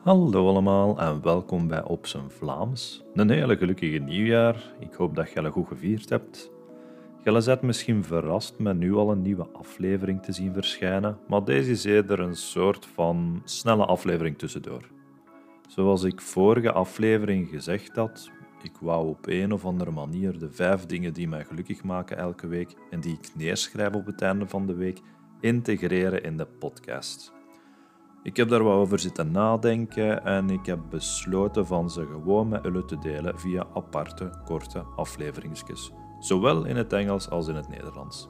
Hallo allemaal en welkom bij Op zijn Vlaams. Een hele gelukkige nieuwjaar. Ik hoop dat het goed gevierd hebt. Je bent misschien verrast met nu al een nieuwe aflevering te zien verschijnen, maar deze is eerder een soort van snelle aflevering tussendoor. Zoals ik vorige aflevering gezegd had, ik wou op een of andere manier de vijf dingen die mij gelukkig maken elke week en die ik neerschrijf op het einde van de week integreren in de podcast. Ik heb daar wat over zitten nadenken en ik heb besloten van ze gewoon met jullie te delen via aparte, korte afleveringsjes, zowel in het Engels als in het Nederlands.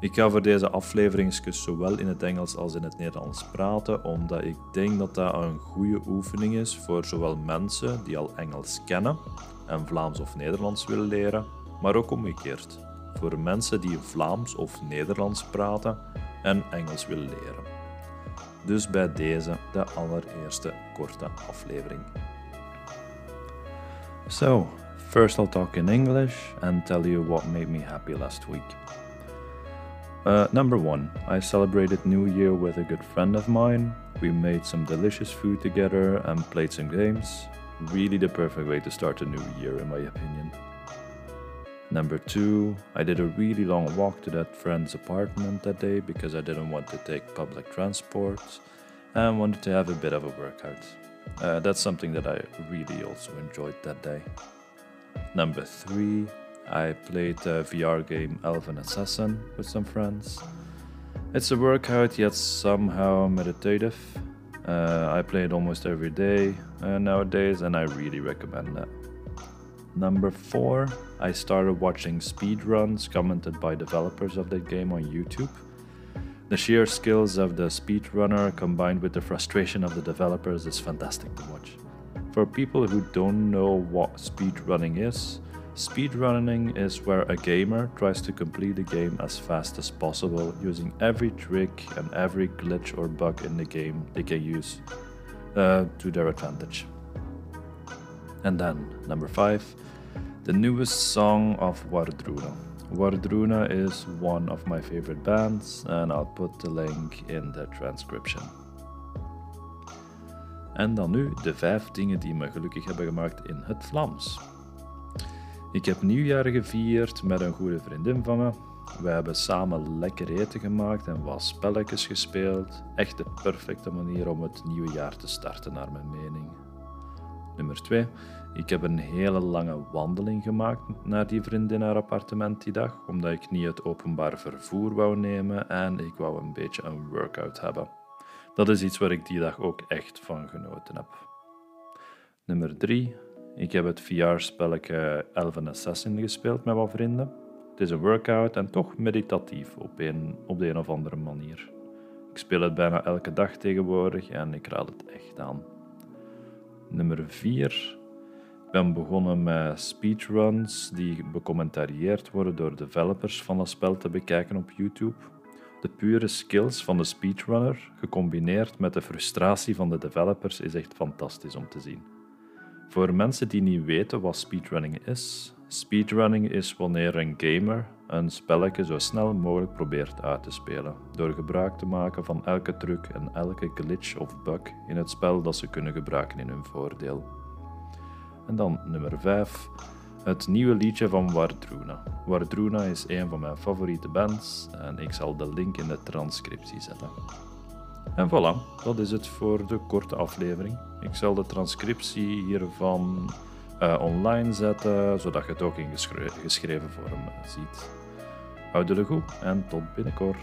Ik ga voor deze afleveringsjes zowel in het Engels als in het Nederlands praten, omdat ik denk dat dat een goede oefening is voor zowel mensen die al Engels kennen en Vlaams of Nederlands willen leren, maar ook omgekeerd, voor mensen die Vlaams of Nederlands praten en Engels willen leren. Dus bij deze de allereerste korte aflevering. So, first I'll talk in English and tell you what made me happy last week. Uh, number one, I celebrated New Year with a good friend of mine. We made some delicious food together and played some games. Really the perfect way to start a new year, in my opinion. Number two, I did a really long walk to that friend's apartment that day because I didn't want to take public transport and wanted to have a bit of a workout. Uh, that's something that I really also enjoyed that day. Number three, I played the VR game Elven Assassin with some friends. It's a workout yet somehow meditative. Uh, I play it almost every day uh, nowadays, and I really recommend that. Number four, I started watching speedruns commented by developers of that game on YouTube. The sheer skills of the speedrunner combined with the frustration of the developers is fantastic to watch. For people who don't know what speedrunning is, speedrunning is where a gamer tries to complete the game as fast as possible using every trick and every glitch or bug in the game they can use uh, to their advantage. And then, number five, the newest song of Wardruna. Wardruna is one of my favorite bands, and I'll put the link in the transcription. En dan nu de vijf dingen die me gelukkig hebben gemaakt in het Vlaams. Ik heb nieuwjaar gevierd met een goede vriendin van me. We hebben samen lekker eten gemaakt en wat spelletjes gespeeld. Echt de perfecte manier om het nieuwe jaar te starten, naar mijn mening. Nummer 2. Ik heb een hele lange wandeling gemaakt naar die vriendin haar appartement die dag, omdat ik niet het openbaar vervoer wou nemen en ik wou een beetje een workout hebben. Dat is iets waar ik die dag ook echt van genoten heb. Nummer 3. Ik heb het VR-spelletje Elven Assassin gespeeld met wat vrienden. Het is een workout en toch meditatief op, een, op de een of andere manier. Ik speel het bijna elke dag tegenwoordig en ik raad het echt aan. Nummer 4. Ik ben begonnen met speedruns die becommentarieerd worden door developers van dat spel te bekijken op YouTube. De pure skills van de speedrunner, gecombineerd met de frustratie van de developers, is echt fantastisch om te zien. Voor mensen die niet weten wat speedrunning is, speedrunning is wanneer een gamer een spelletje zo snel mogelijk probeert uit te spelen, door gebruik te maken van elke truc en elke glitch of bug in het spel dat ze kunnen gebruiken in hun voordeel. En dan nummer 5, het nieuwe liedje van Wardruna. Wardruna is een van mijn favoriete bands en ik zal de link in de transcriptie zetten. En voilà, dat is het voor de korte aflevering. Ik zal de transcriptie hiervan uh, online zetten, zodat je het ook in geschreven vorm ziet. Houd jullie goed en tot binnenkort.